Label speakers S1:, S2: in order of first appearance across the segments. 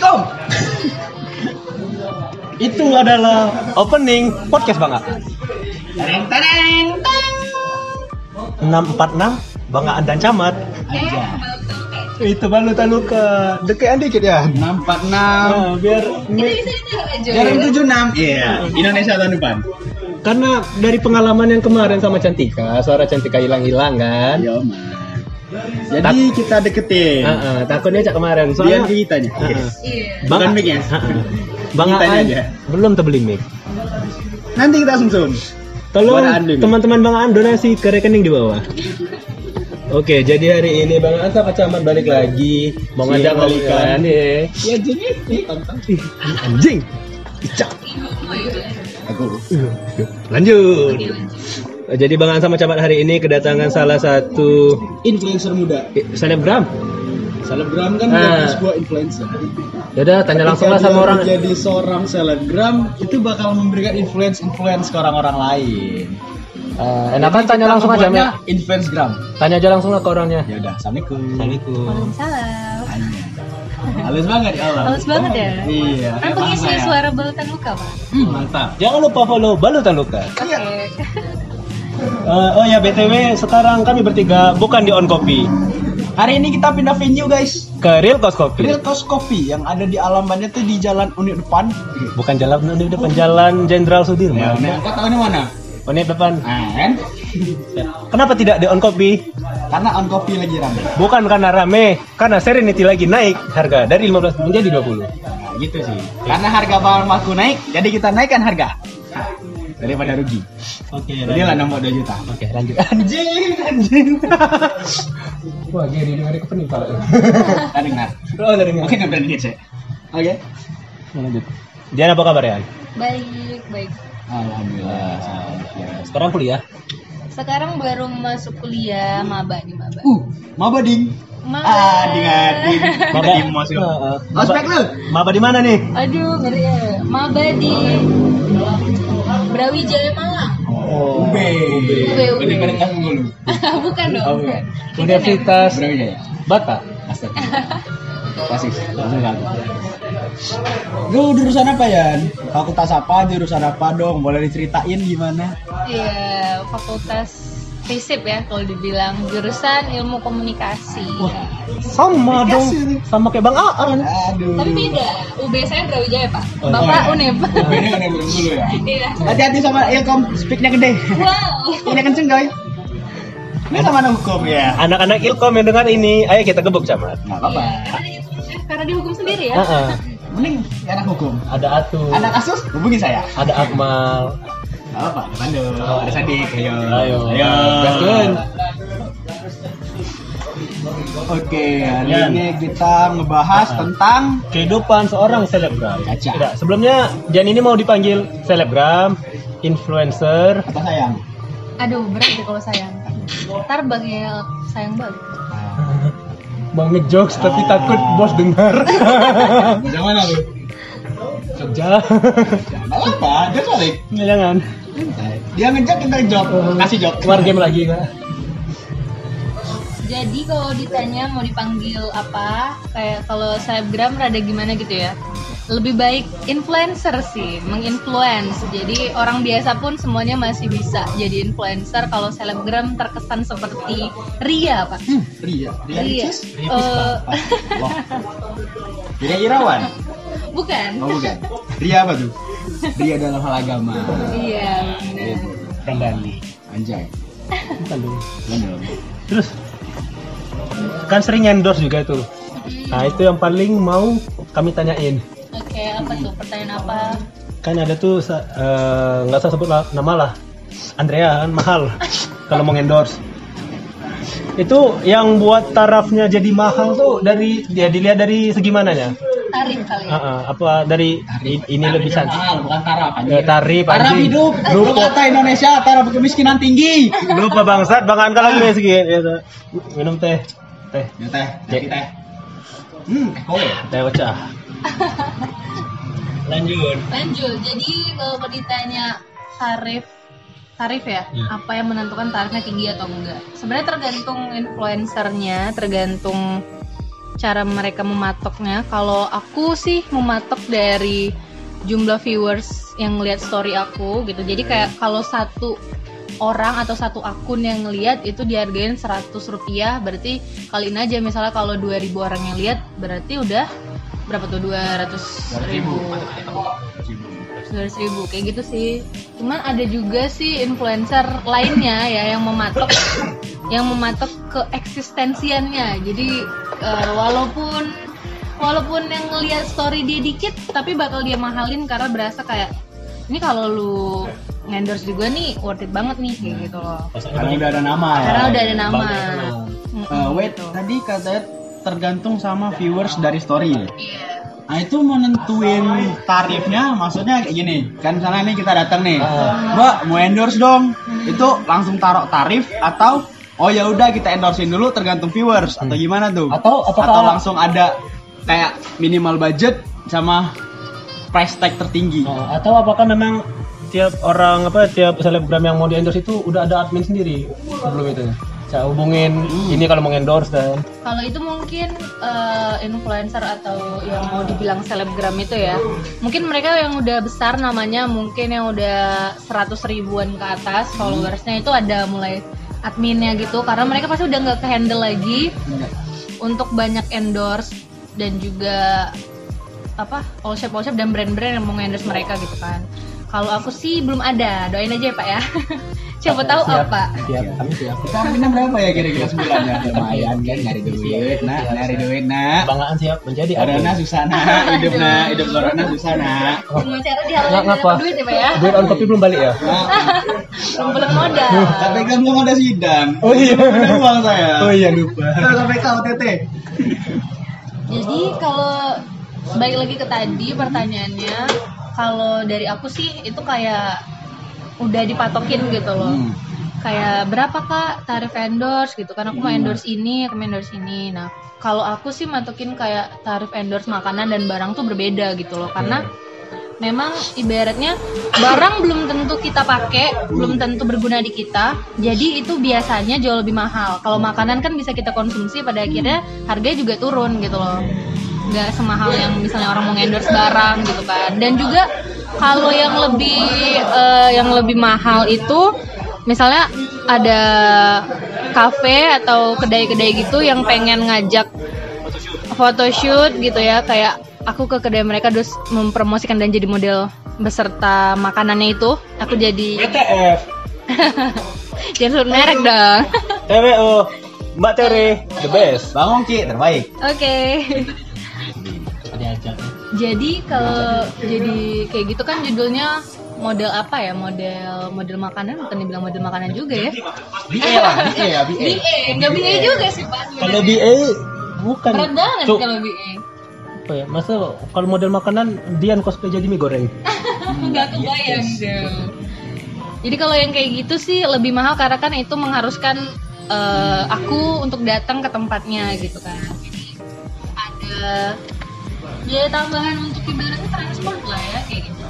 S1: Assalamualaikum.
S2: Itu adalah opening podcast Bang.
S1: Tereng tereng tereng.
S2: 646 Bang Aan dan Camat.
S1: Aja.
S2: Itu balutan luka. Deketan dikit ya.
S1: 646.
S2: Nah, biar
S1: Jaring 76. Iya, Indonesia tahun depan.
S2: karena dari pengalaman yang kemarin sama Cantika, suara Cantika hilang-hilang kan.
S1: Yo, man. Jadi kita deketin.
S2: Heeh, takutnya cak kemarin. Soalnya
S1: kitanya.
S2: Heeh.
S3: Iya.
S2: Bang
S1: Bukan mic ya?
S2: Bang Aan
S1: aja.
S2: belum terbeli mic.
S1: Nanti kita sumsum.
S2: Tolong teman-teman Bang Aan donasi ke rekening di bawah. Oke, jadi hari ini Bang Aan sama Camat balik lagi mau ngajak
S1: balikan.
S2: ya.
S1: Ya jadi
S2: Anjing. Icak.
S1: Aku.
S2: Lanjut. Jadi Bang Aan sama Camat hari ini kedatangan salah satu
S1: Influencer muda.
S2: selebgram.
S1: Selebgram kan
S2: Ah.
S1: menjadi sebuah influencer.
S2: Yaudah tanya langsung lah sama
S1: dia
S2: orang.
S1: Jadi seorang selebgram itu bakal memberikan influence influence ke orang-orang lain.
S2: Eh, enakan tanya langsung aja Mel.
S1: Influencegram.
S2: Tanya aja langsung lah ke orangnya.
S1: Ya udah, assalamualaikum.
S2: Assalamualaikum.
S3: Waalaikumsalam.
S1: Halus banget ya Allah.
S3: Halus banget ya?
S1: Iya.
S3: Kan
S1: emang
S3: pengisi
S1: saya.
S3: suara balutan luka, Pak.
S1: Hmm, mantap.
S2: Jangan lupa follow Balutan Luka.
S3: Oke.
S2: Eh, oh ya BTW sekarang kami bertiga bukan di On Coffee
S1: Hari ini kita pindah venue guys.
S2: ke Real Cost Coffee.
S1: Real Coast Coffee yang ada di alamannya tuh di Jalan Unit depan.
S2: Bukan jalan di depan jalan Jenderal
S1: Ya,
S2: Sudirman.
S1: nah, kau tahu ini mana?
S2: Unit depan.
S1: Nah, kan?
S2: Kenapa tidak di On Coffee?
S1: Karena on coffee lagi rame.
S2: Bukan karena rame, karena Serenity lagi naik harga dari 15 menjadi 20.
S1: Nah, gitu sih. Karena harga bahan baku naik, jadi kita naikkan harga. Hah, Daripada rugi.
S2: Oke,
S1: Jadi lah nambah 2 juta.
S2: Oke, lanjut. Anjing, anjing. Wah, gini dengar ke pening pala.
S1: Kita dengar.
S2: Oh, dari
S1: Mungkin nggak berani sih. Oke.
S2: lanjut. Dian apa kabar ya?
S3: Baik, baik.
S1: Alhamdulillah.
S2: Sekarang kuliah.
S3: Sekarang baru masuk kuliah maba nih maba.
S1: Uh, maba ding.
S3: Maba.
S1: Ah, dengar. Kita di. Ospek lu.
S2: Maba di mana nih?
S3: Aduh, ngeri ya. Maba di Brawijaya Malang.
S2: Oh,
S1: UB.
S3: UB.
S1: Gede gede kan dulu.
S3: bukan dong.
S1: Oh, bukan.
S2: Universitas
S1: Brawijaya.
S2: Bata.
S1: Astaga. Klasik. Langsung lagu. Lu jurusan apa ya? Fakultas apa? Jurusan apa dong? Boleh diceritain gimana?
S3: Iya, fakultas FISIP ya kalau dibilang jurusan ilmu komunikasi.
S2: Sama dong, sama kayak Bang Aan.
S1: Aduh.
S3: Tapi beda. UB saya Brawijaya, Pak.
S2: Oh,
S3: Bapak
S1: oh,
S3: Unip.
S1: Ini kan yang dulu ya.
S3: Iya.
S1: Hati-hati sama Ilkom, speaknya gede.
S3: Wow.
S1: Ini kenceng guys. Ini sama anak hukum ya.
S2: Anak-anak Ilkom yang dengar ini, ayo kita gebuk camat.
S1: Nggak apa-apa.
S3: Karena dihukum sendiri ya.
S2: Heeh.
S1: Mending anak hukum.
S2: Ada Atu,
S1: Anak kasus hubungi saya.
S2: ada Akmal.
S1: Apa-apa, ada Bandung, ada Sadik. Ayo.
S2: Ayo.
S1: Ayo.
S2: Gaskeun.
S1: Oke, hari
S2: Yan.
S1: ini kita ngebahas
S2: Ah.
S1: tentang
S2: Kehidupan seorang selebgram.
S1: Caca.
S2: Tidak, sebelumnya Jan ini mau dipanggil selebgram, influencer.
S1: apa sayang.
S3: Aduh, berat deh kalau sayang. Ntar bagi sayang balik.
S2: Mau ngejokes tapi takut bos dengar.
S1: Jangan lu?
S2: Kerja.
S1: Nggak apa, dia balik.
S2: Jangan.
S1: Dia ngejok kita ngejok, kasih jok.
S2: Keluar game lagi nggak?
S3: Jadi kalau ditanya mau dipanggil apa, kayak kalau selebgram rada gimana gitu ya. Lebih baik influencer sih, menginfluence. Jadi orang biasa pun semuanya masih bisa jadi influencer. Kalau selebgram terkesan seperti Ria, Pak.
S1: Hmm, Ria, Ria
S3: Ria.
S1: Ricis?
S3: Eh,
S1: Wah. Ria Irawan?
S3: bukan.
S1: Oh bukan. Ria apa tuh? Ria dalam hal agama.
S3: Iya.
S2: Kendali.
S1: Anjay.
S2: Bukan dong. Terus kan sering endorse juga itu. Nah itu yang paling mau kami tanyain.
S3: Oke, apa tuh pertanyaan apa?
S2: Kan ada tuh eh, nggak usah sebut lah- nama lah. Andrea kan mahal kalau mau endorse. Itu yang buat tarafnya jadi mahal tuh dari dia dilihat dari segi mananya?
S3: Tarif kali ya.
S2: ah, apa dari i- ini lebih cantik?
S1: Mahal, bukan taraf
S2: Eh, tarif anjing.
S1: hidup. Lu
S2: Lupa,
S1: kata Indonesia taraf kemiskinan tinggi.
S2: lupa bangsat, bang Anka lagi nih sedikit. Ya, minum teh, teh,
S1: Ya teh,
S2: Cek.
S1: teh. Hmm, eh kowe.
S2: teh pecah. Lanjut.
S3: Lanjut. Jadi kalau mau ditanya tarif tarif ya,
S2: Ya.
S3: apa yang menentukan tarifnya tinggi atau enggak? Sebenarnya tergantung influencernya, tergantung cara mereka mematoknya. Kalau aku sih mematok dari jumlah viewers yang ngelihat story aku gitu. Jadi kayak kalau satu orang atau satu akun yang ngelihat itu dihargain 100 rupiah. Berarti kaliin aja misalnya kalau 2000 orang yang lihat berarti udah berapa tuh? 200 ribu. 200 ribu kayak gitu sih cuman ada juga sih influencer lainnya ya yang mematok yang mematok ke eksistensiannya jadi eh, walaupun walaupun yang ngelihat story dia dikit tapi bakal dia mahalin karena berasa kayak ini kalau lu ngendorse juga nih worth it banget nih kayak gitu loh
S1: Karena udah ada nama ya.
S3: karena udah ada nama
S1: Eh, wait,
S3: gitu.
S1: tadi katanya tergantung sama viewers dari story. ya?
S3: Iya.
S1: Nah itu menentuin tarifnya, maksudnya kayak gini. Kan misalnya nih kita datang nih,
S2: Ah.
S1: Mbak mau endorse dong. Itu langsung taruh tarif atau oh ya udah kita endorsein dulu tergantung viewers atau gimana tuh?
S2: Atau apakah-
S1: atau langsung ada kayak minimal budget sama price tag tertinggi.
S2: Oh, atau apakah memang tiap orang apa tiap selebgram yang mau di endorse itu udah ada admin sendiri sebelum itu saya hubungin ini kalau mau endorse dan
S3: Kalau itu mungkin eh, influencer atau yang mau dibilang selebgram itu ya, mungkin mereka yang udah besar namanya, mungkin yang udah 100 ribuan ke atas followersnya itu ada mulai adminnya gitu, karena mereka pasti udah nggak ke handle lagi untuk banyak endorse dan juga apa all shop all shop dan brand-brand yang mau endorse mereka gitu kan. Kalau aku sih belum ada, doain aja ya pak ya. Siapa tahu
S2: Siap.
S3: apa.
S2: siap kami siap
S1: Kita adminnya berapa ya kira-kira sebulannya? Lumayan kan nyari duit, nak, nyari duit, nak.
S2: banggaan siap menjadi
S1: Corona
S2: admin
S1: susah nak, hidup nak, hidup corona susah nak.
S3: Semua cara dapat duit ya pak ya.
S2: duit on kopi belum balik ya
S3: Kumpulan modal.
S1: KPK belum ada sidang.
S2: Oh iya.
S1: Belum ada uang saya.
S2: oh iya lupa
S1: KPK OTT.
S3: Jadi kalau balik lagi ke tadi pertanyaannya, kalau dari aku sih itu kayak udah dipatokin gitu loh.
S1: Hmm.
S3: Kayak berapa kak tarif endorse gitu kan aku mau endorse ini, aku mau endorse ini. Nah kalau aku sih matokin kayak tarif endorse makanan dan barang tuh berbeda gitu loh karena memang ibaratnya barang belum tentu kita pakai, belum tentu berguna di kita. Jadi itu biasanya jauh lebih mahal. Kalau makanan kan bisa kita konsumsi pada akhirnya harganya juga turun gitu loh. Nggak semahal yang misalnya orang mau endorse barang gitu kan. Dan juga kalau yang lebih eh, yang lebih mahal itu misalnya ada kafe atau kedai-kedai gitu yang pengen ngajak photoshoot gitu ya kayak aku ke kedai mereka terus mempromosikan dan jadi model beserta makanannya itu aku jadi
S2: BTF
S3: jangan sebut merek dong.
S2: TWO Mbak Tere the best.
S1: Bang Ongki terbaik.
S3: oke.
S2: diajak
S3: jadi kalau jadi kayak gitu kan judulnya model apa ya? Model model makanan bukan dibilang model makanan juga ya?
S1: BA lah, BA ya, BA.
S3: BA nggak BA juga sih pak
S2: kalau. BA bukan.
S3: Berat banget
S2: Cuk,
S3: kalau BA
S2: apa ya? Masa kalau model makanan Dian cosplay jadi mie goreng.
S3: Nggak kebayang dong jadi kalau yang kayak gitu sih lebih mahal karena kan itu mengharuskan eh, aku untuk datang ke tempatnya gitu kan. Jadi ada biaya tambahan untuk ibaratnya transport lah ya kayak gitu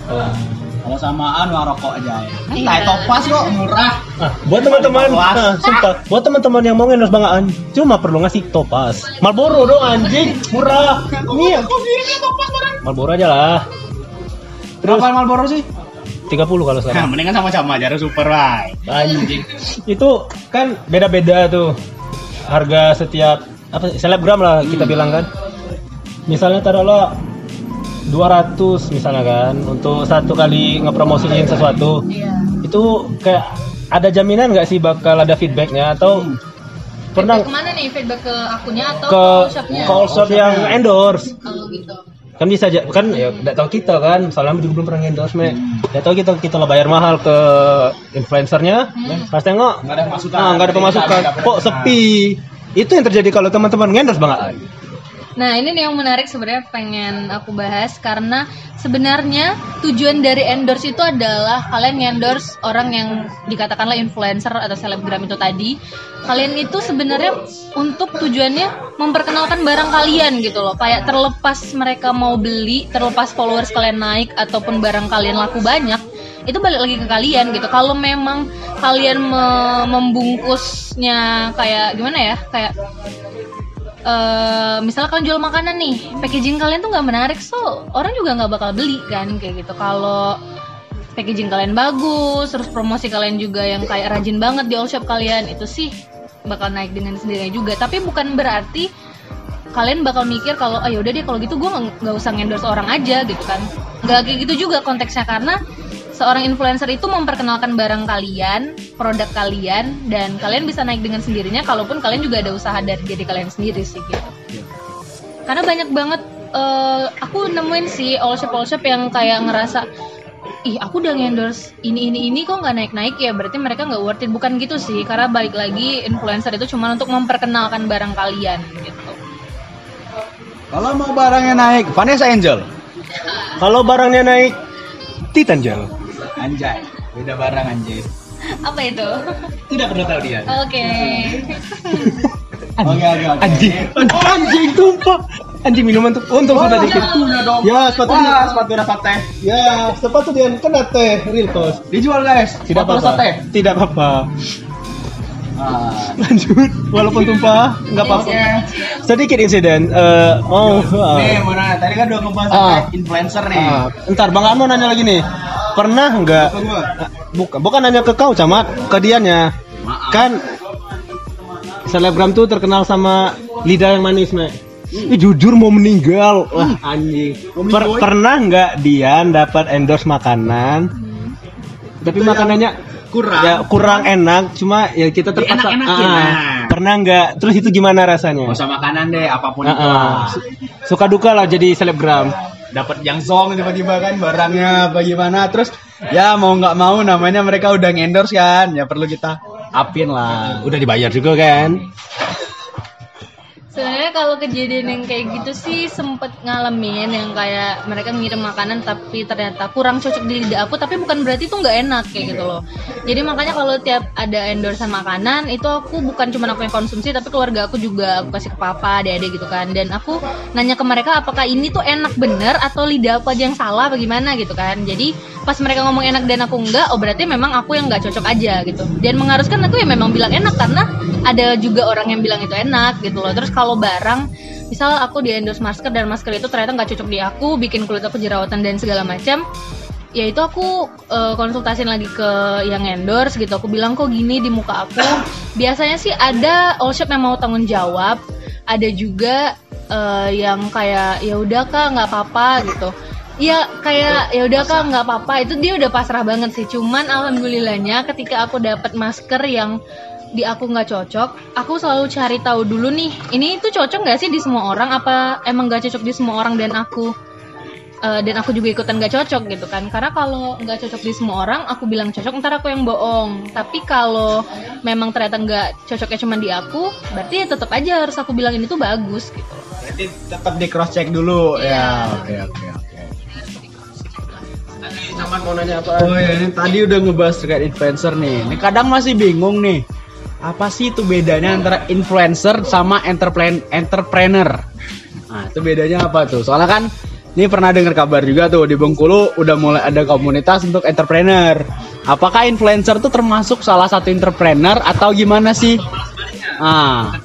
S1: Kalau samaan uang rokok aja ya.
S3: Iya.
S1: Nah, topas kok murah.
S2: Nah, buat teman-teman, nah, sumpah, buat teman-teman yang mau ngendorse bangaan, cuma perlu ngasih topas. Marlboro dong anjing, murah. Iya. Marlboro aja lah. Terus
S1: Berapa Marlboro sih?
S2: 30 kalau
S1: Nah,
S2: sekarang.
S1: mendingan sama-sama aja super wae.
S2: Anjing. Itu kan beda-beda tuh harga setiap apa selebgram lah kita bilang kan. Misalnya taruhlah 200 misalnya kan untuk satu kali ngepromosiin sesuatu.
S3: iya.
S2: Itu kayak ada jaminan nggak sih bakal ada feedbacknya? Atau pernah
S3: feedback ke mana nih? Feedback ke akunnya atau
S2: ke
S3: ke shopnya?
S2: call shop yang endorse.
S3: Kalau gitu.
S2: Kan bisa aja kan ya nggak tahu kita kan soalnya juga belum pernah endorse me nggak tahu kita kita lah bayar mahal ke influencernya pas tengok
S1: Nggak ada pemasukan.
S2: ah, nggak ada pemasukan. Kok sepi? Itu yang terjadi kalau teman-teman endorse banget
S3: Nah ini nih yang menarik sebenarnya pengen aku bahas karena sebenarnya tujuan dari endorse itu adalah kalian endorse orang yang dikatakanlah influencer atau selebgram itu tadi. Kalian itu sebenarnya untuk tujuannya memperkenalkan barang kalian gitu loh. Kayak terlepas mereka mau beli, terlepas followers kalian naik ataupun barang kalian laku banyak, itu balik lagi ke kalian gitu. Kalau memang kalian me- membungkusnya kayak gimana ya? Kayak eh misalnya kalian jual makanan nih, packaging kalian tuh nggak menarik, so orang juga nggak bakal beli kan kayak gitu. Kalau packaging kalian bagus, terus promosi kalian juga yang kayak rajin banget di all shop kalian, itu sih bakal naik dengan sendirinya juga. Tapi bukan berarti kalian bakal mikir kalau ayo udah deh kalau gitu gue nggak usah endorse orang aja gitu kan nggak kayak gitu juga konteksnya karena seorang influencer itu memperkenalkan barang kalian produk kalian dan kalian bisa naik dengan sendirinya kalaupun kalian juga ada usaha dari diri kalian sendiri sih gitu. Karena banyak banget eh, aku nemuin sih all shop all shop yang kayak ngerasa ih aku udah endorse ini ini ini kok nggak naik naik ya? Berarti mereka nggak worth it. Bukan gitu sih karena balik lagi influencer itu cuma untuk memperkenalkan barang kalian gitu.
S1: Kalau mau barangnya naik, Vanessa Angel.
S2: Kalau barangnya naik, Titan Gel.
S1: Anjay, beda barang anjir.
S3: apa itu
S2: Tidak perlu tahu dia.
S3: oke
S1: Oke, oke, oke.
S2: Anjing, anjing tumpah. Anjing minuman tuh. Untung sudah dikit.
S1: dong.
S2: Ya, sepatu
S1: Wah, sepatu rasa teh.
S2: Ya, sepatu dia kena teh real cost.
S1: Dijual guys.
S2: Tidak apa-apa.
S1: teh.
S2: Tidak apa-apa.
S1: Ah.
S2: Lanjut, walaupun tumpah, nggak apa-apa. Sedikit insiden. eh oh, ah.
S1: Nih, mau nanya. Tadi kan udah ngebahas
S2: Ah.
S1: tentang influencer nih.
S2: Ah, ntar Bang Arno nanya lagi nih. Pernah nggak?
S1: Ke gua.
S2: Bukan, bukan nanya ke kau, camat, ke dianya.
S1: Maaf.
S2: Kan selebgram tuh terkenal sama lidah yang manis, Mek. Ih, jujur mau meninggal. Wah, anjing. Per- pernah nggak Dian dapat endorse makanan? Tapi
S1: Itu yang
S2: makanannya
S1: kurang.
S2: ya kurang enak, cuma ya kita terpaksa.
S1: Dienak-enakin,
S2: Ah,
S1: nah.
S2: Pernah nggak? Terus itu gimana rasanya?
S1: Gak usah makanan deh, apa pun
S2: Ah,
S1: itu.
S2: ah. Suka duka lah jadi selebgram.
S1: Dapat yang zong tiba-tiba kan barangnya bagaimana. Terus ya mau nggak mau namanya mereka udah ngendorse kan. Ya perlu kita apin lah.
S2: Udah dibayar juga kan?
S3: Sebenarnya kalau kejadian yang kayak gitu sih sempet ngalamin yang kayak mereka ngirim makanan tapi ternyata kurang cocok di lidah aku tapi bukan berarti itu nggak enak kayak gitu loh. Jadi makanya kalau tiap ada endorsean makanan itu aku bukan cuma aku yang konsumsi tapi keluarga aku juga aku kasih ke papa, adik-adik gitu kan. Dan aku nanya ke mereka apakah ini tuh enak bener atau lidah aku aja yang salah bagaimana gitu kan. Jadi pas mereka ngomong enak dan aku enggak, oh berarti memang aku yang nggak cocok aja gitu. Dan mengharuskan aku ya memang bilang enak karena ada juga orang yang bilang itu enak gitu loh. Terus kalau barang, misal aku di endorse masker dan masker itu ternyata nggak cocok di aku, bikin kulit aku jerawatan dan segala macam, ya itu aku eh, konsultasin lagi ke yang endorse gitu. Aku bilang kok gini di muka aku. Biasanya sih ada all shop yang mau tanggung jawab, ada juga eh, yang kayak ya udah kak nggak apa-apa gitu. Iya kayak ya udah kak nggak apa-apa itu dia udah pasrah banget sih. Cuman alhamdulillahnya ketika aku dapat masker yang di aku nggak cocok, aku selalu cari tahu dulu nih, ini tuh cocok nggak sih di semua orang? Apa emang nggak cocok di semua orang dan aku eh, dan aku juga ikutan nggak cocok gitu kan? Karena kalau nggak cocok di semua orang, aku bilang cocok, ntar aku yang bohong. Tapi kalau memang ternyata nggak cocoknya cuma di aku, berarti ya tetap aja harus aku bilang ini tuh bagus gitu.
S1: Berarti tetap di cross check dulu
S3: Iya.
S1: ya oke oke oke
S2: Camat mau nanya apa?
S1: Oh ya, ini tadi udah ngebahas terkait influencer nih. Ini kadang masih bingung nih. Apa sih itu bedanya antara influencer sama entrepren entrepreneur? Nah, itu bedanya apa tuh? Soalnya kan ini pernah dengar kabar juga tuh di Bengkulu udah mulai ada komunitas untuk entrepreneur. Apakah influencer tuh termasuk salah satu entrepreneur atau gimana sih? Ah,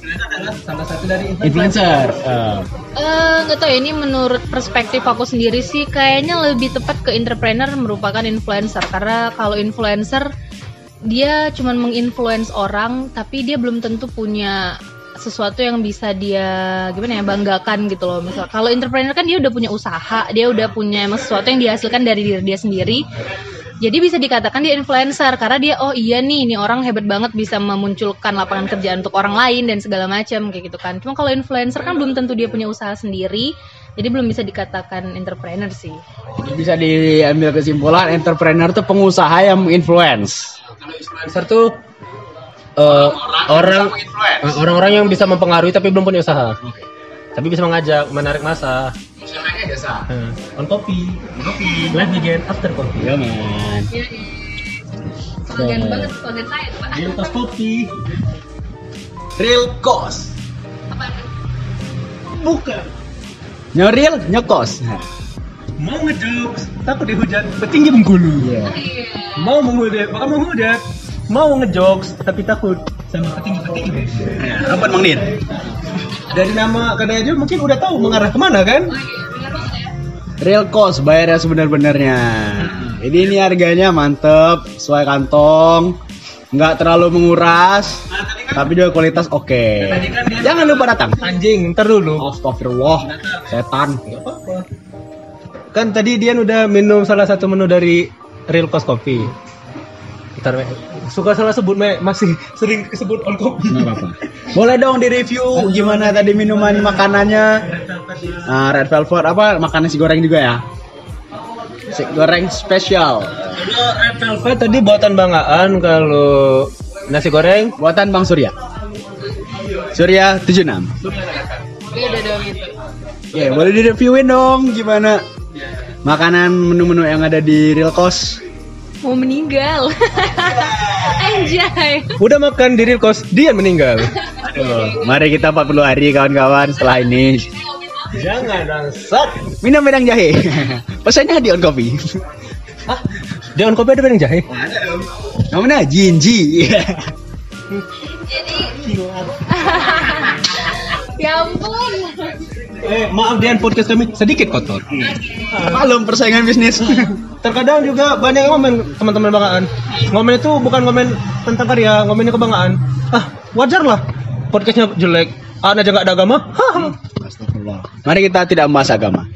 S2: Salah satu dari
S1: influencer. Eh,
S3: Eh, nggak tahu ya ini menurut perspektif aku sendiri sih kayaknya lebih tepat ke entrepreneur merupakan influencer karena kalau influencer dia cuma menginfluence orang tapi dia belum tentu punya sesuatu yang bisa dia gimana ya banggakan gitu loh misal kalau entrepreneur kan dia udah punya usaha dia udah punya sesuatu yang dihasilkan dari diri dia sendiri jadi bisa dikatakan dia influencer karena dia oh iya nih ini orang hebat banget bisa memunculkan lapangan kerjaan untuk orang lain dan segala macam kayak gitu kan. Cuma kalau influencer kan belum tentu dia punya usaha sendiri, jadi belum bisa dikatakan entrepreneur sih.
S1: bisa diambil kesimpulan entrepreneur tuh pengusaha yang menginfluence.
S2: Influencer tuh eh, orang orang-orang yang bisa mempengaruhi tapi belum punya usaha. Tapi bisa mengajak, menarik masa.
S1: Usahanya jasa.
S2: Eh, on kopi, kopi, live begin after kopi.
S1: Iya man.
S3: Slogan banget slogan saya tuh, Pak.
S2: Real Cost kopi.
S1: Real cost.
S3: Apa itu?
S2: Bukan.
S1: Nyoril nyokos.
S2: Mau ngejokes, takut dihujat, petinggi Bengkulu.
S1: Iya.
S3: Iya.
S2: Mau menghujat, bukan menghujat. Mau ngejokes, tapi takut sama petinggi-petinggi.
S1: Apa Mang Din?
S2: Dari nama kedai aja mungkin udah tahu mengarah ke mana kan?
S3: Oh iya, ya.
S1: Real cost bayarnya sebenar-benarnya. Jadi ini harganya mantep, sesuai kantong, nggak terlalu menguras, tapi juga kualitas oke. Jangan lupa datang.
S2: Anjing, ntar dulu.
S1: Astagfirullah, setan.
S2: Kan tadi Dian udah minum salah satu menu dari Real Cost Coffee. Ntar Me. suka salah sebut Me, masih sering sebut on kopi.
S1: Nggak apa-apa. Boleh dong di review gimana tadi minuman makanannya. Nah, red velvet apa makanan si goreng juga ya? Si goreng spesial.
S2: Kalau Red Velvet tadi buatan Bang Aan, kalau nasi goreng
S1: Buatan Bang Surya. Surya 76.
S3: Beda dong itu.
S1: Ya, boleh di reviewin dong gimana makanan menu-menu yang ada di Real Cost.
S3: Mau meninggal. Anjay.
S2: udah makan di Real Cost, Dian meninggal.
S1: Aduh, mari kita 40 hari kawan-kawan setelah ini.
S2: Jangan bangsat.
S1: Minum bedang jahe. Pesannya di on coffee.
S2: Hah? Di on kopi ada bedeng jahe?
S1: Namanya Jinji.
S3: Ya ampun.
S2: Eh, maaf Dian podcast kami sedikit kotor.
S1: Malum persaingan bisnis.
S2: Terkadang juga banyak yang ngomen teman-teman banggaan. Ngomen itu bukan ngomen tentang karya, ngomennya kebanggaan. Ah, wajar lah. Podcastnya jelek. An aja nggak ada agama.
S1: Mari kita tidak membahas agama.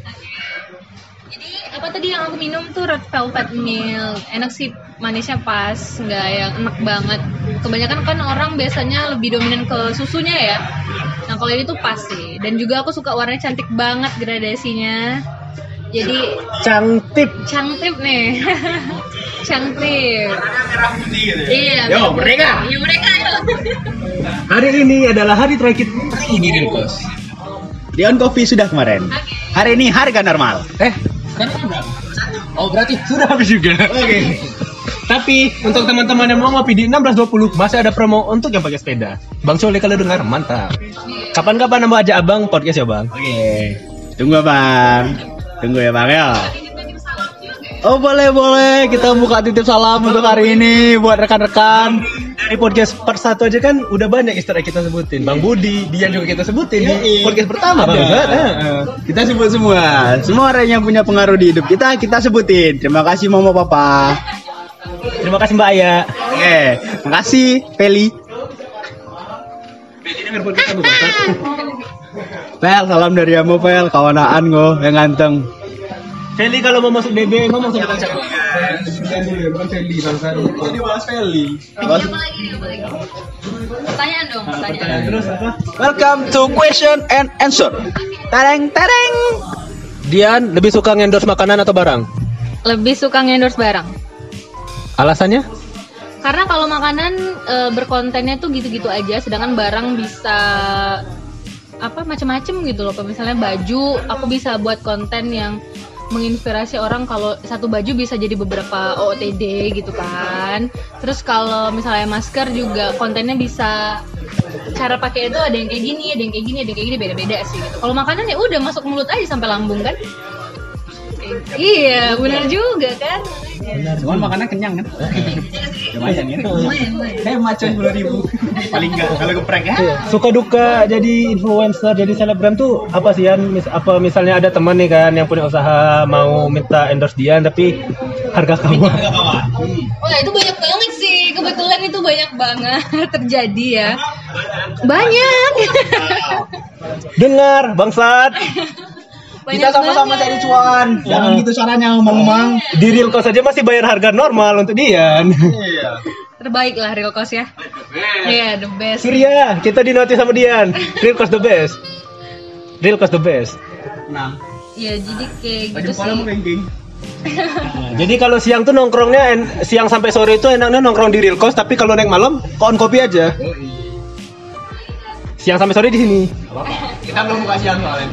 S3: Jadi apa tadi yang aku minum tuh red velvet milk. Enak sih, manisnya pas, nggak yang enak banget. Kebanyakan kan orang biasanya lebih dominan ke susunya ya. Nah kalau ini tuh pas sih. Dan juga aku suka warnanya cantik banget gradasinya. Jadi
S2: Cantik.
S3: cantik nih. cantik. Iya.
S1: Yo, merdeka.
S3: Iya mereka.
S2: Hari ini adalah hari terakhir free di Real Cost.
S1: Di on coffee sudah kemarin. Hari ini harga normal.
S2: Eh, sekarang berapa? Oh, berarti sudah habis juga.
S1: Oke.
S2: Tapi untuk teman-teman yang mau ngopi di 1620 masih ada promo untuk yang pakai sepeda. Bang Sole kalau dengar mantap. Kapan-kapan mau ajak abang podcast ya bang?
S1: Oke. Tunggu bang. Tunggu ya bang ya. Oh boleh boleh kita buka titip salam untuk hari ini buat rekan-rekan.
S2: Dari podcast part satu aja kan udah banyak Easter egg kita sebutin. Bang Budi, Dian juga kita sebutin di
S1: Yoi.
S2: podcast pertama bang.
S1: Heeh. Kita sebut semua. Semua orang yang punya pengaruh di hidup kita kita sebutin. Terima kasih mama papa.
S2: Terima kasih Mbak Aya.
S1: Oke, makasih Feli. Pel, salam dari Amo Pel, kawanaan go yang ganteng.
S2: Feli kalau mau masuk DB ngomong sama siapa? Bukan Feli bang
S1: Jadi bahas Feli.
S3: Apa lagi nih, apa lagi? Pertanyaan dong, pertanyaan.
S2: Terus apa?
S1: Welcome to question and answer. Tereng tereng.
S2: Dian lebih suka ngendorse makanan atau barang?
S3: Lebih suka ngendorse barang.
S2: Alasannya?
S3: Karena kalau makanan e, berkontennya tuh gitu-gitu aja, sedangkan barang bisa apa macem-macem gitu loh. Misalnya baju, aku bisa buat konten yang menginspirasi orang kalau satu baju bisa jadi beberapa OOTD gitu kan. Terus kalau misalnya masker juga kontennya bisa cara pakai itu ada yang kayak gini, ada yang kayak gini, ada yang kayak gini beda-beda sih gitu. Kalau makanan ya udah masuk mulut aja sampai lambung kan. Iya, benar juga kan.
S1: Cuman makanan kenyang kan? Lumayan ya. Hemat coy sepuluh ribu. Paling enggak kalau geprek ya.
S2: Iya. Suka duka jadi influencer, jadi selebgram tuh apa sih Yan? Mis- apa misalnya ada teman nih kan yang punya usaha mau minta endorse Dian tapi harga kamu
S3: Wah itu banyak banget sih kebetulan itu banyak banget terjadi ya banyak
S2: dengar bangsat
S3: banyak
S1: Kita sama-sama cari cuan. Jangan gitu caranya ngomong-ngomong.
S2: di real cost aja masih bayar harga normal untuk Dian.
S1: Iya.
S3: terbaik lah real cost ya. Iya the best.
S2: Surya kita di notice sama Dian. Real cost the best. Real cost the best.
S1: Nah,
S3: ya jadi kayak gitu sih.
S1: mau ranking.
S2: jadi kalau siang tuh nongkrongnya en- siang sampai sore itu enaknya nongkrong di real cost tapi kalau naik malam kon kopi aja. Siang sampai sore di sini.
S1: Kita belum buka siang soalnya.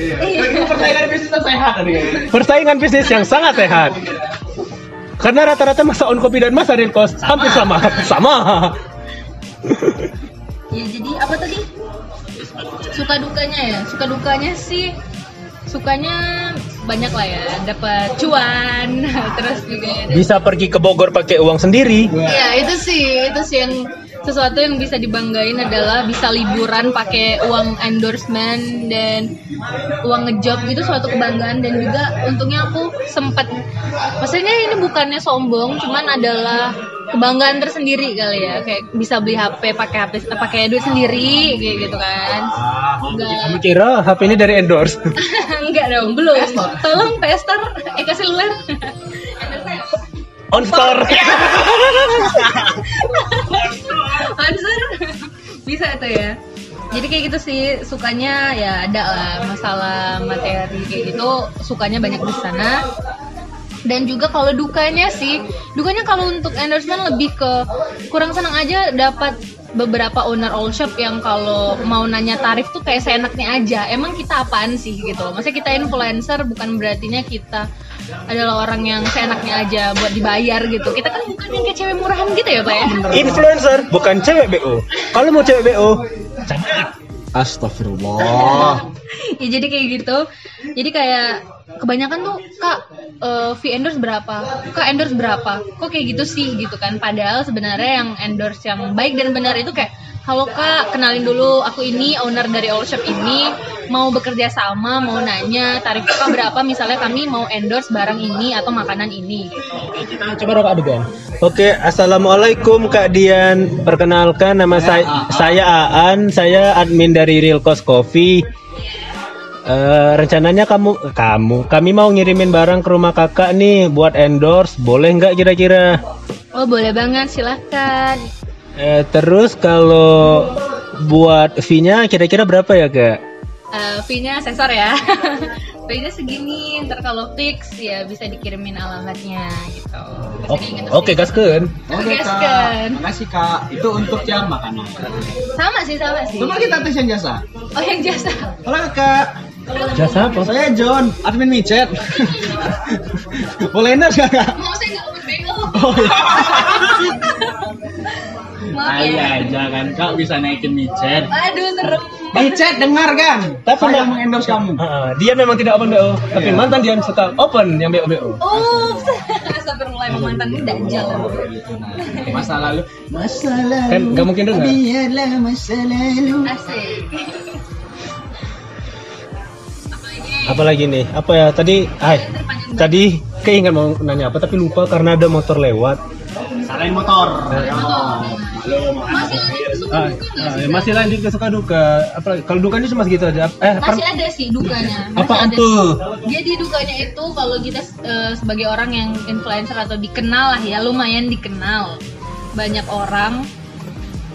S1: Iya. Persaingan bisnis sehat tadi.
S2: persaingan bisnis yang sangat sehat. Karena rata-rata masa on kopi dan masa real cost hampir sama. Sama.
S3: Ya jadi apa tadi? Suka dukanya ya? Suka dukanya sih sukanya banyak lah ya. Dapat cuan terus juga ada
S2: bisa pergi ke Bogor pakai uang sendiri.
S3: Iya itu sih itu sih yang sesuatu yang bisa dibanggain adalah bisa liburan pakai uang endorsement dan uang ngejob. Itu suatu kebanggaan dan juga untungnya aku sempat maksudnya ini bukannya sombong cuman adalah kebanggaan tersendiri kali ya. Kayak bisa beli HP pakai HP pakai duit sendiri kayak gitu kan. Enggak.
S2: Kamu kira HP ini dari endorse?
S3: enggak dong belum. Tolong pester. Eh kasih luar
S2: On store.
S3: answer bisa tuh ya. Jadi kayak gitu sih sukanya ya ada lah masalah materi kayak gitu sukanya banyak di sana. Dan juga kalau dukanya sih dukanya kalau untuk endorsement lebih ke kurang senang aja dapat beberapa owner all shop yang kalau mau nanya tarif tuh kayak seenaknya aja. Emang kita apaan sih gitu loh? Maksudnya kita influencer bukan berartinya kita adalah orang yang seenaknya aja buat dibayar gitu. Kita kan bukan yang kayak cewek murahan gitu ya pak ya?
S2: Influencer bukan cewek BO. Kalau mau cewek BO,
S1: Astagfirullah.
S3: ya jadi kayak gitu. Jadi kayak kebanyakan tuh kak eh, fee endorse berapa? Kak endorse berapa? Kok kayak gitu sih gitu kan? Padahal sebenarnya yang endorse yang baik dan benar itu kayak halo kak. Kenalin dulu aku ini owner dari all shop ini. Mau bekerja sama mau nanya tarif kak berapa? Misalnya kami mau endorse barang ini atau makanan ini. Gitu.
S2: coba dong adegan. Oke, assalamualaikum Kak Dian. Perkenalkan nama saya saya Aan, saya admin dari Real Cost Coffee. Eh, rencananya kamu kamu kami mau ngirimin barang ke rumah kakak nih buat endorse. Boleh nggak kira-kira?
S3: Oh boleh banget. Silahkan
S2: Eh, terus kalau buat fee-nya kira-kira berapa ya kak
S3: Eh, fee-nya sensor ya. fee-nya segini, ntar kalau fix ya bisa dikirimin alamatnya gitu. Gitu
S2: oke
S3: sih.
S2: gaskeun
S1: Oke
S3: kan.
S1: Makasih kak. Itu untuk jam makanan.
S3: Sama sih, sama sih.
S1: Coba kita tes yang jasa.
S3: Oh yang jasa.
S1: Halo kak.
S2: Jasa apa
S1: Saya John, admin micet. Boleh nggak, kak?
S3: Mau saya nggak open BO.
S1: Oh, iya.
S3: Ya.
S1: aja kan kak bisa naikin micet.
S3: Aduh serem.
S1: Micet dengar kan?
S2: Tapi
S1: Saya
S2: memang-
S1: mengendorse kamu.
S2: Ah, dia memang tidak open BO tapi
S1: Iya.
S2: mantan dia suka open yang BO BO
S3: Ups. Astagfirullah emang mantan ini dajjal.
S1: Gitu, nah. Masa lalu. Masa lalu.
S2: Kan nggak mungkin dengar.
S1: Biarlah masa lalu.
S3: Asik.
S2: Apalagi nih apa ya tadi ay tadi keinget mau nanya apa tapi lupa karena ada motor lewat
S1: Salahin motor. Ayo.
S3: Masih lanjut suka
S2: ah,
S3: duka nggak
S2: ah,
S3: sih?
S2: masih lanjut ke suka duka apa kalau dukanya cuma segitu aja eh
S3: Masih ada sih dukanya. Masih
S2: Apaan
S3: ada
S2: tuh?
S3: sih. Jadi dukanya itu kalau kita eh, sebagai orang yang influencer atau dikenal lah ya, lumayan dikenal banyak orang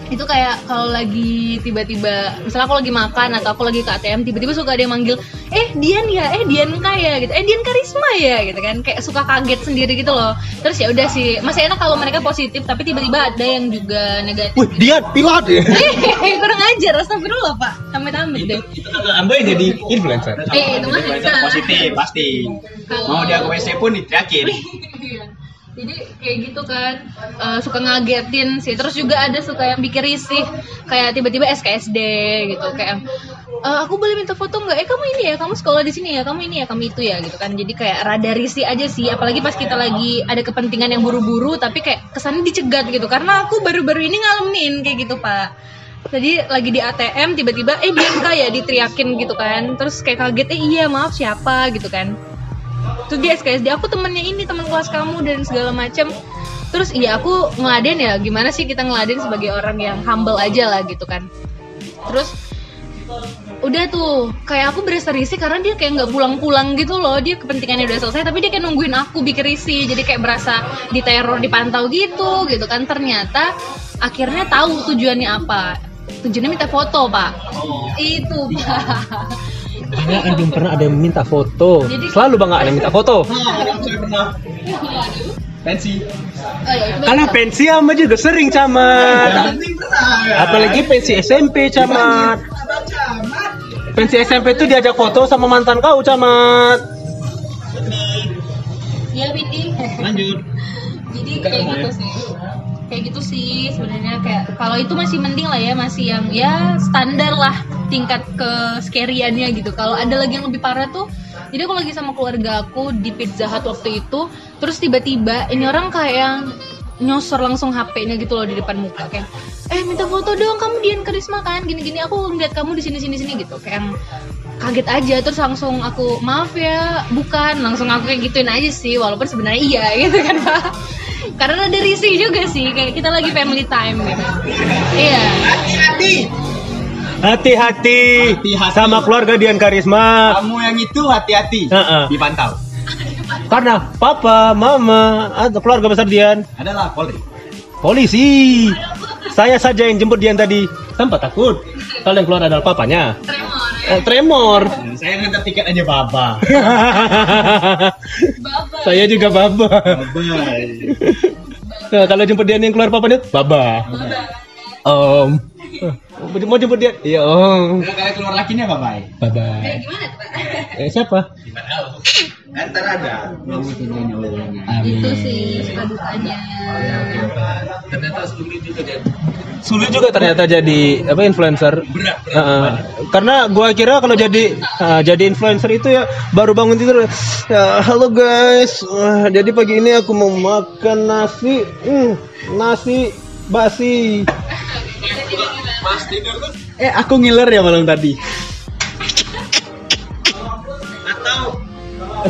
S3: itu kayak kalau lagi tiba-tiba misalnya aku lagi makan atau aku lagi ke ATM tiba-tiba suka ada yang manggil eh Dian ya? Eh Dian kaya? gitu. Eh Dian karisma ya? gitu kan. Kayak suka kaget sendiri gitu loh. Terus ya udah sih masih enak kalau mereka positif tapi tiba-tiba ada yang juga negatif.
S2: Wih, dia pilot ya.
S3: Eh, kurang ajar astagfirullah pak. Amit-amit deh.
S2: itu ambil jadi influencer.
S3: eh itu mah
S1: Positif pasti.
S3: Kalau-
S1: Mau dia ke WC pun diteriakin.
S3: Jadi kayak gitu kan eh, suka ngagetin sih. Terus juga ada suka yang bikin risih kayak tiba-tiba SKSD gitu kayak "Eh, aku boleh minta foto nggak? Eh kamu ini ya, kamu sekolah di sini ya, kamu ini ya, kamu itu ya gitu kan. Jadi kayak rada risih aja sih. Apalagi pas kita lagi ada kepentingan yang buru-buru tapi kayak kesannya dicegat gitu. Karena aku baru-baru ini ngalamin kayak gitu pak. Jadi lagi di ATM tiba-tiba eh dia ya diteriakin gitu kan. Terus kayak kaget eh iya maaf siapa gitu kan tuh dia SKSD aku temennya ini teman kelas kamu dan segala macam terus iya aku ngeladen ya. Gimana sih kita ngeladen sebagai orang yang humble aja lah gitu kan. Terus udah tuh. Kayak aku berasa risih karena dia kayak nggak pulang-pulang gitu loh. Dia kepentingannya udah selesai tapi dia kayak nungguin aku bikin risih. Jadi kayak berasa diteror dipantau gitu gitu kan. Ternyata akhirnya tahu tujuannya apa. Tujuannya minta foto pak. Itu pak
S2: Karena belum pernah ada yang minta foto.
S3: Jadi-
S2: Selalu bang ada yang minta foto.
S1: Saya pernah pensi.
S3: Oh, ya, itu
S2: Karena pensi sama juga sering camat.
S1: Pernah. ya.
S2: Apalagi pensi SMP camat. Pensi SMP itu diajak foto sama mantan kau camat.
S3: ya Windy
S1: Lanjut.
S3: jadi kayak gitu sih kayak gitu sih sebenarnya kayak kalau itu masih mending lah ya masih yang ya standar lah tingkat ke scary-annya gitu. Kalau ada lagi yang lebih parah tuh jadi aku lagi sama keluarga aku di Pizza Hut waktu itu terus tiba-tiba ini orang kayak yang nyosor langsung HP-nya gitu loh di depan muka kayak eh minta foto dong kamu Dian Karisma kan gini-gini. Aku ngeliat kamu di sini sini sini gitu kayak yang kaget aja. Terus langsung aku maaf ya bukan. Langsung aku kayak gituin aja sih walaupun sebenarnya iya gitu kan pak karena ada risih juga sih kayak kita lagi family time gitu iya
S2: Hati-hati
S1: Hati-hati.
S2: sama keluarga Dian Karisma.
S1: Kamu yang itu hati-hati.
S2: Heeh.
S1: Dipantau.
S2: Karena papa, mama, atau keluarga besar Dian
S1: Adalah Polri.
S2: polisi. Saya saja yang jemput Dian tadi. Tanpa takut. Kalau yang keluar adalah papanya.
S3: Tremor
S2: Eh, tremor.
S1: Saya ngantar tiket aja baba.
S3: baba
S2: Saya juga baba.
S1: Bye.
S2: Nah, kalau jemput Dian yang keluar papanya, baba. Om. Mau mau jemput Dian? Iya, Om.
S1: Kalau keluar lakinya bye bye.
S2: Baba.
S3: gimana tuh pak
S2: Eh, siapa?
S1: Antar ada.
S3: Itu sih suka dukanya
S1: Ternyata sulit juga jadi.
S2: Sulit juga ternyata jadi apa influencer.
S1: Berat, berat.
S2: Heeh. karena gua kira kalau jadi ah, jadi influencer itu ya baru bangun tidur ya halo guys Wah, jadi pagi ini aku mau makan nasi Hmm, nasi basi
S1: Eh, aku ngiler ya malam tadi.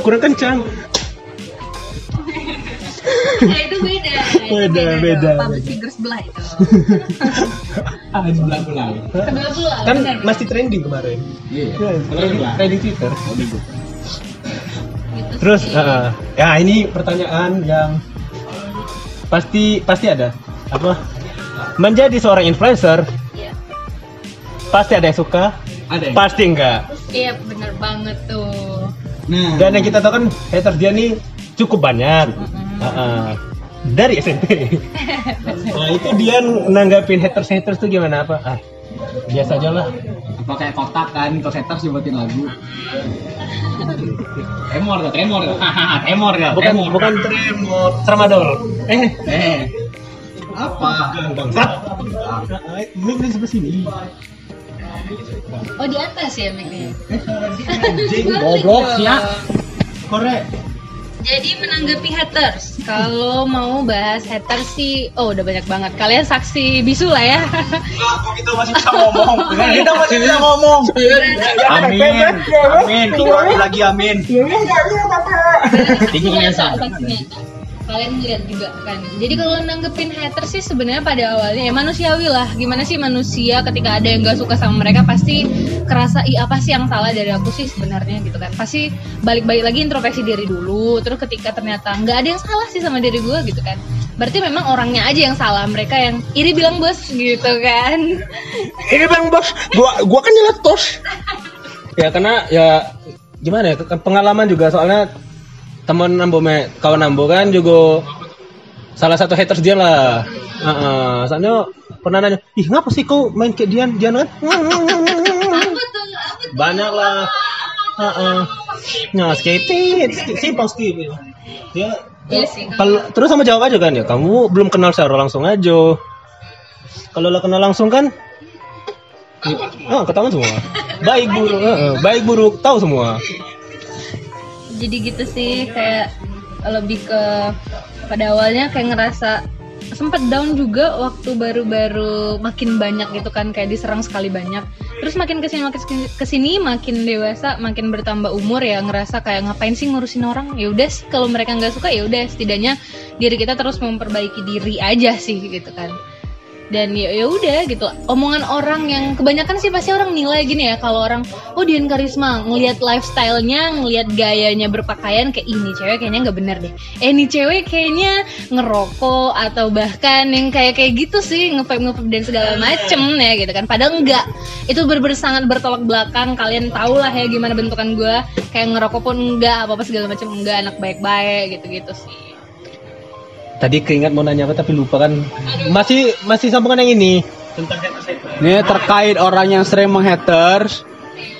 S2: Kurang kencang.
S3: Ya itu beda.
S2: Beda, beda.
S3: public figure sebelah itu.
S1: Ah, sebelah belah.
S3: sebelah sebelah
S2: kan
S3: benar.
S2: masih trending kemarin.
S1: Iya.
S2: trending, trending Twitter.
S3: Gitu
S2: terus ah, ya ini pertanyaan yang pasti pasti ada. Apa? Menjadi seorang influencer
S3: Iya.
S2: pasti ada yang suka?
S1: Ada yang.
S2: pasti enggak
S3: Iya bener banget tuh.
S1: Nah.
S2: Dan yang kita tahu kan haters dia nih cukup banyak. Heeh. Dari SMP. nah itu dia nanggapin haters haters tuh gimana apa? Ah, biasa aja lah.
S1: apa kayak kotak kan kalau haters nyebutin lagu tremor tuh tremor tuh tremor ya
S2: Bukan
S1: tremor.
S2: bukan tremor, tramadol. Eh,
S1: eh apa
S2: bangsat. Ini ini sebelah sini.
S3: Oh di atas ya mic-nya.
S1: goblok ya korek.
S3: Jadi menanggapi haters, kalau mau bahas haters sih, oh udah banyak banget. Kalian saksi bisu lah ya.
S1: kok kita masih bisa ngomong? Kita masih bisa ngomong? Amin. Amin. tiga kali lagi amin. Tinggi biasa.
S3: Saksi nyata. Kalian lihat juga kan. Jadi kalau nanggepin haters sih sebenarnya pada awalnya ya manusiawi lah. Gimana sih manusia ketika ada yang gak suka sama mereka pasti kerasa ih apa sih yang salah dari aku sih sebenarnya gitu kan. Pasti balik-balik lagi introspeksi diri dulu. Terus ketika ternyata nggak ada yang salah sih sama diri gue gitu kan. Berarti memang orangnya aja yang salah. Mereka yang iri bilang bos gitu kan.
S2: Ini bang bos, gua gua kan nyeletos. ya karena ya gimana ya pengalaman juga soalnya teman nambo me kawan nambo kan juga salah satu haters dia lah. Heeh, soalnya pernah nanya, ih ngapa sih kau main kayak Dian, Dian kan? Banyak lah. Heeh. Nah, skating, simpang skip. Ya,
S3: Iya sih.
S2: kalau terus sama jawab aja kan ya, kamu belum kenal secara langsung aja. Kalau lo kenal langsung kan, ah ketahuan semua. Baik buruk, baik buruk tahu semua.
S3: Jadi gitu sih kayak lebih ke pada awalnya kayak ngerasa sempat down juga waktu baru-baru makin banyak gitu kan kayak diserang sekali banyak. Terus makin ke sini makin ke sini makin dewasa makin bertambah umur ya ngerasa kayak ngapain sih ngurusin orang? Ya udah sih kalau mereka nggak suka ya udah setidaknya diri kita terus memperbaiki diri aja sih gitu kan dan ya ya udah gitu. Omongan orang yang kebanyakan sih pasti orang nilai gini ya. Kalau orang oh Dian Karisma ngelihat lifestyle-nya ngelihat gayanya berpakaian kayak ini cewek kayaknya nggak bener deh. Eh ini cewek kayaknya ngerokok atau bahkan yang kayak kayak gitu sih ngevape ngevape dan segala macem ya gitu kan. Padahal enggak itu bener-bener sangat bertolak belakang. Kalian tau lah ya gimana bentukan gue kayak ngerokok pun enggak apa apa segala macem enggak anak baik-baik gitu-gitu sih
S2: Tadi keingat mau nanya apa tapi lupa kan. Masih masih sambungan yang ini.
S1: Ini terkait orang yang sering menghaters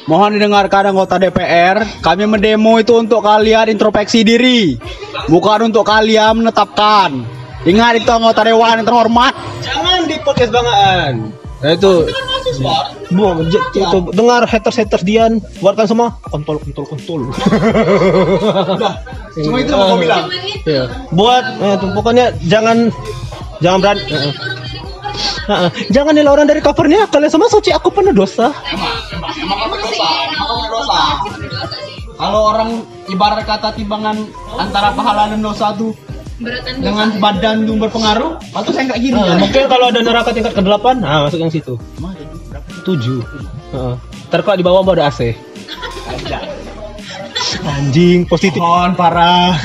S1: Mohon didengarkan anggota DPR Kami mendemo itu untuk kalian introspeksi diri Bukan untuk kalian menetapkan Ingat itu anggota dewan yang terhormat
S2: Jangan di podcast bangaan. Nah, itu Bu, j- itu dengar haters haters Dian, buatkan semua kontol kontol kontol.
S1: Cuma itu yang mau bilang
S2: Iya. Buat eh, itu, pokoknya jangan jangan berani.
S3: orang dari Google
S2: Heeh. Jangan nilai orang dari covernya. Kalian semua suci, aku penuh dosa.
S1: Emang kamu dosa, emang dosa. Kalau orang ibarat kata timbangan antara pahala dan dosa tuh
S3: Beratan
S1: dengan badan tuh berpengaruh, atau saya nggak gini
S2: Ah,
S1: ya.
S2: mungkin kalau ada neraka tingkat ke-8, nah masuk yang situ. 7. Heeh. Ntar kalau di bawah mau ada AC. Anjing, positif.
S1: Mohon parah.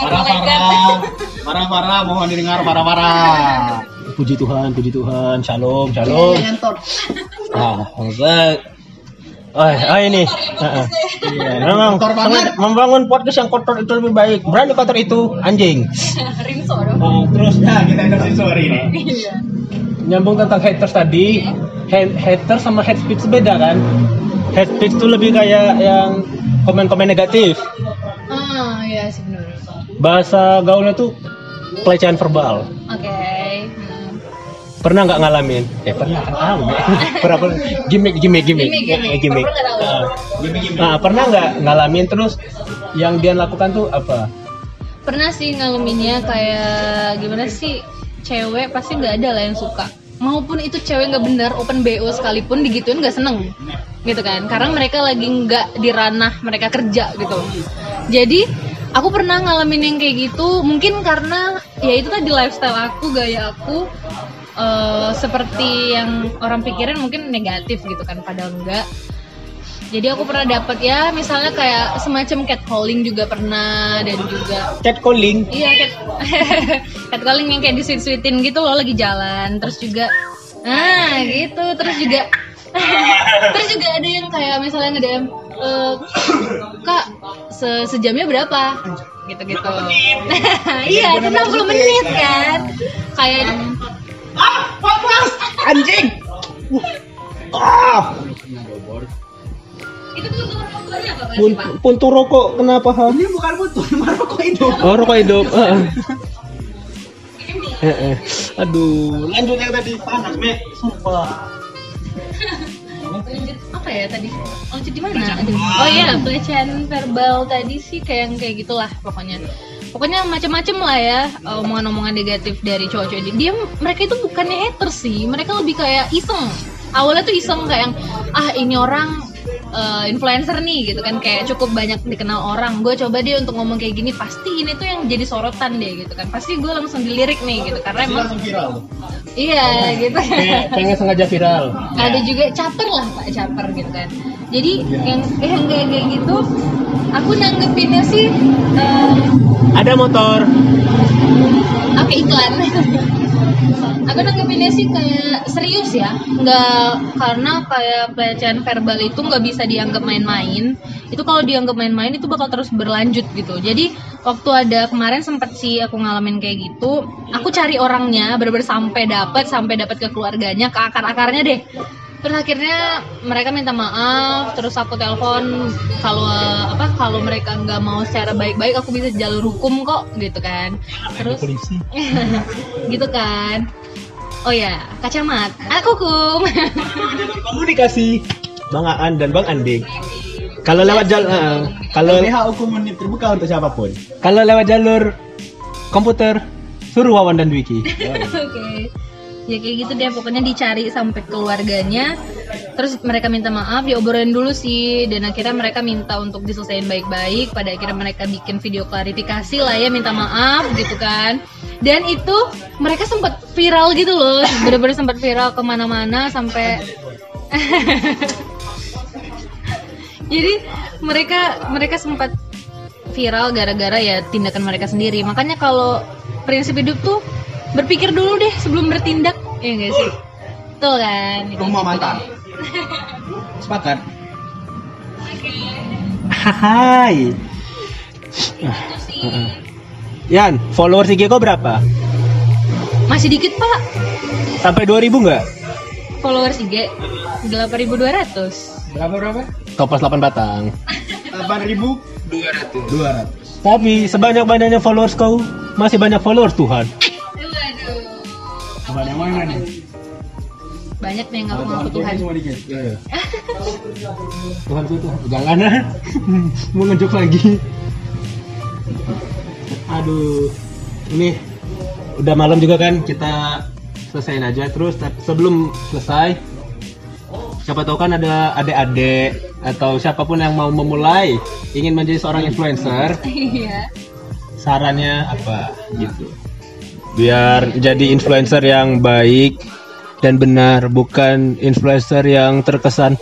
S1: Parah parah. Parah parah mohon didengar parah parah.
S2: Puji Tuhan, puji Tuhan. Shalom, shalom. Ah, Oh, ah ini. Heeh. Memang
S1: Kotor banget.
S2: sangat- membangun podcast yang kotor itu lebih baik. Berani kotor itu anjing.
S3: Rinso dong.
S2: Ah, terus
S1: Nah kita endorse sorry nih.
S3: Iya.
S2: nyambung tentang haters tadi ha- haters sama hate speech beda kan hate speech itu lebih kayak yang komen-komen negatif
S3: Ah, iya sih benar.
S2: bahasa gaulnya tuh pelecehan verbal
S3: Oke. Hmm.
S2: Pernah nggak ngalamin? Eh pernah kan tahu pernah pernah. Gimmick gimmick gimmick.
S3: Gimmick, gimmick.
S2: Nah pernah nggak ngalamin? Terus yang dia lakukan tuh apa?
S3: Pernah sih ngalaminnya kayak gimana sih? Cewek pasti nggak ada lah yang suka. Maupun itu cewek nggak bener open bo sekalipun digituin nggak seneng. Gitu kan? Karena mereka lagi nggak di ranah mereka kerja gitu. Jadi aku pernah ngalamin yang kayak gitu. Mungkin karena ya itu tadi lifestyle aku gaya aku eh, seperti yang orang pikirin mungkin negatif gitu kan padahal enggak jadi aku pernah dapat ya misalnya kayak semacam catcalling juga pernah dan juga
S2: catcalling
S3: Iya, cat catcalling yang kayak disuit-suitin gitu loh lagi jalan. Terus juga nah gitu, terus juga terus juga ada yang kayak misalnya nge-DM "Eh, Kak, se sejamnya berapa? Gitu-gitu. iya, itu 60 menit kan. Kayak
S1: Anjing.
S2: ah
S3: itu tuh rokoknya apa
S2: pun, puntung rokok kenapa ha?
S1: Ini bukan butuh, maroko itu.
S2: oh rokok hidup Heeh. Heeh. aduh lanjut yang tadi panas me sumpah
S3: Lanjut apa ya tadi? Oh, lanjut di mana? Aduh. Oh iya, pelecehan verbal tadi sih kayak yang kayak gitulah pokoknya. Pokoknya macam-macam lah ya eh, omongan-omongan negatif dari cowok-cowok. Dia mereka itu bukannya hater sih, mereka lebih kayak iseng. Awalnya tuh iseng kayak yang ah ini orang eh, influencer nih gitu kan kayak cukup banyak dikenal orang. Gue coba dia untuk ngomong kayak gini pasti ini tuh yang jadi sorotan deh gitu kan. Pasti gue langsung dilirik nih gitu karena emang
S1: viral.
S3: iya gitu.
S2: Kayak pengen sengaja viral
S3: ada juga caper lah pak caper gitu kan jadi yang yang kayak kayak gitu aku nanggepinnya sih eh,
S2: ada motor.
S3: Oke iklan. Aku nanggepinnya sih kayak serius ya. Nggak karena kayak pelecehan verbal itu nggak bisa dianggap main-main. Itu kalau dianggap main-main itu bakal terus berlanjut gitu. Jadi waktu ada kemarin sempet sih aku ngalamin kayak gitu aku cari orangnya bener-bener sampai dapat sampai dapat ke keluarganya ke akar-akarnya deh terus akhirnya mereka minta maaf terus aku telepon kalau apa kalau mereka nggak mau secara baik-baik aku bisa jalur hukum kok gitu kan. Terus
S2: polisi.
S3: Gitu kan. Oh ya kacamat aku hukum.
S2: Komunikasi Bang Aan dan Bang Anding kalau lewat jalur kalau
S1: LBH hukum menit terbuka untuk siapa pun.
S2: kalau lewat jalur komputer suruh Wawan dan Wiki
S3: oke ya kayak gitu deh pokoknya dicari sampai keluarganya. Terus mereka minta maaf diobrolin dulu sih. Dan akhirnya mereka minta untuk diselesain baik-baik. Pada akhirnya mereka bikin video klarifikasi lah ya minta maaf gitu kan. Dan itu mereka sempat viral gitu loh. Bener-bener sempat viral ke mana-mana sampai jadi mereka mereka sempat viral gara-gara ya tindakan mereka sendiri. Makanya kalau prinsip hidup tuh berpikir dulu deh sebelum bertindak ya enggak sih tuh kan
S1: Rumah mantan. Sepakat.
S2: Hai Yan followers IG kau berapa
S3: masih dikit pak
S2: sampai 2000 nggak
S3: followers IG 8200
S1: Berapa berapa?
S2: topas 8 batang
S1: 8.200. 200.
S2: tapi sebanyak banyaknya followers kau masih banyak followers Tuhan
S1: mana nih?
S3: banyak nih yang ngaku ngaku Tuhan.
S1: Cuma dikit.
S2: Tuhan tuh Tuhan. Jangan ah. Mau ngejok lagi. Aduh. Ini udah malam juga kan kita selesaiin aja. Terus sebelum selesai siapa tahu kan ada adik-adik atau siapa pun yang mau memulai ingin menjadi seorang influencer
S3: Iya.
S2: sarannya apa? Gitu biar jadi influencer yang baik dan benar bukan influencer yang terkesan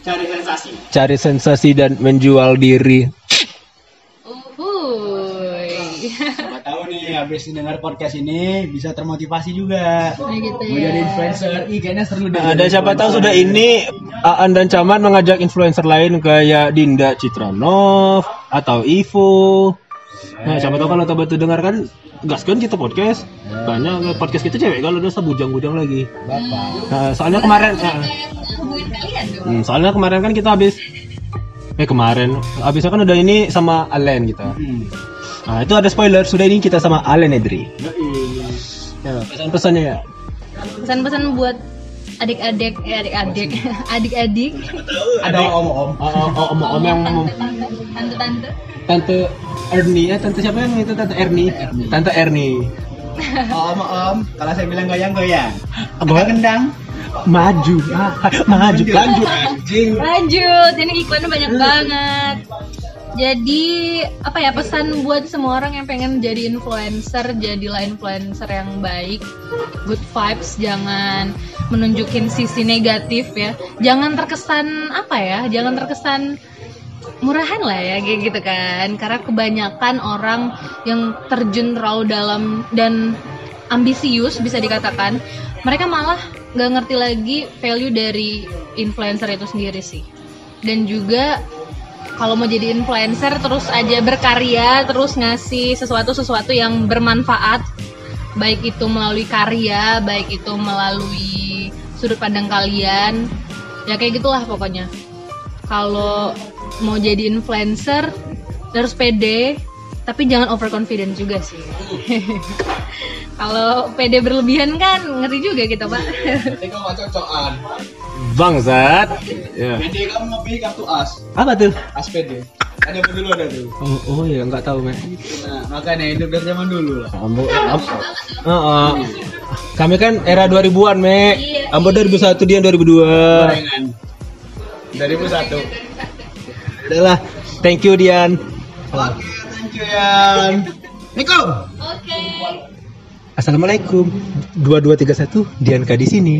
S1: Cari sensasi.
S2: cari sensasi dan menjual diri
S3: Uhuy.
S1: Siapa tahu nih habis dengar podcast ini bisa termotivasi juga.
S3: Nah, gitu
S1: Mau
S3: ya.
S1: jadi influencer. Ih kayaknya seru deh.
S2: Nah, dan siapa tahu sudah ini Aan dan Camat mengajak influencer lain kayak Dinda Citranov atau Ivo. Nah, siapa tahu kalau tahu tuh dengar kan gaskan kita podcast. Banyak podcast kita cewek kalau udah bujang-bujang lagi.
S1: Bapak.
S2: Nah, soalnya kemarin nah, hmm, soalnya kemarin kan kita habis eh kemarin habisnya kan udah ini sama Alen kita.
S1: Hmm.
S2: Nah, itu ada spoiler sudah ini kita sama Alen Edri. Ya, pesan-pesannya ya.
S3: Pesan-pesan buat adik-adik, eh adik-adik, adik-adik,
S1: Ada om-om.
S2: Oh, oh, oh, om, om yang
S3: tante-tante.
S2: Tante Ernie ya, tante siapa yang itu tante Ernie? Tante Ernie.
S1: Om-om. Kalau saya bilang goyang-goyang.
S2: Apa?
S1: Kendang.
S2: Maju, ah, maju, lanjut.
S1: Anjing.
S3: Lanjut, ini iklannya banyak banget. Jadi apa ya pesan buat semua orang yang pengen jadi influencer, jadilah influencer yang baik, good vibes, jangan menunjukin sisi negatif ya. Jangan terkesan apa ya, jangan terkesan murahan lah ya kayak gitu kan. Karena kebanyakan orang yang terjun terlalu dalam dan ambisius bisa dikatakan, mereka malah nggak ngerti lagi value dari influencer itu sendiri sih. Dan juga kalau mau jadi influencer terus aja berkarya, terus ngasih sesuatu-sesuatu yang bermanfaat, baik itu melalui karya, baik itu melalui sudut pandang kalian, ya kayak gitulah pokoknya. Kalau mau jadi influencer harus pede, tapi jangan overconfident juga sih. Kalau pede berlebihan kan ngeri juga kita pak.
S1: Nanti kamu cocokan.
S2: Bangsat. Ya.
S1: Nanti kamu ngopi kartu as.
S2: Apa tuh?
S1: As PD. Ada apa dulu ada tuh.
S2: Oh, oh ya nggak tahu, Mek.
S1: Nah, makanya hidup dari zaman dulu lah.
S2: Ambo, am, Heeh. Kami kan era 2000-an, Mek.
S3: Iya.
S2: Ambo 2001 dia 2002.
S1: Gorengan. Dari satu.
S2: Adalah. Thank you, Dian.
S1: Oke, thank you Yan. Assalamualaikum.
S3: Oke.
S2: Assalamualaikum. 2231 Dian K di sini.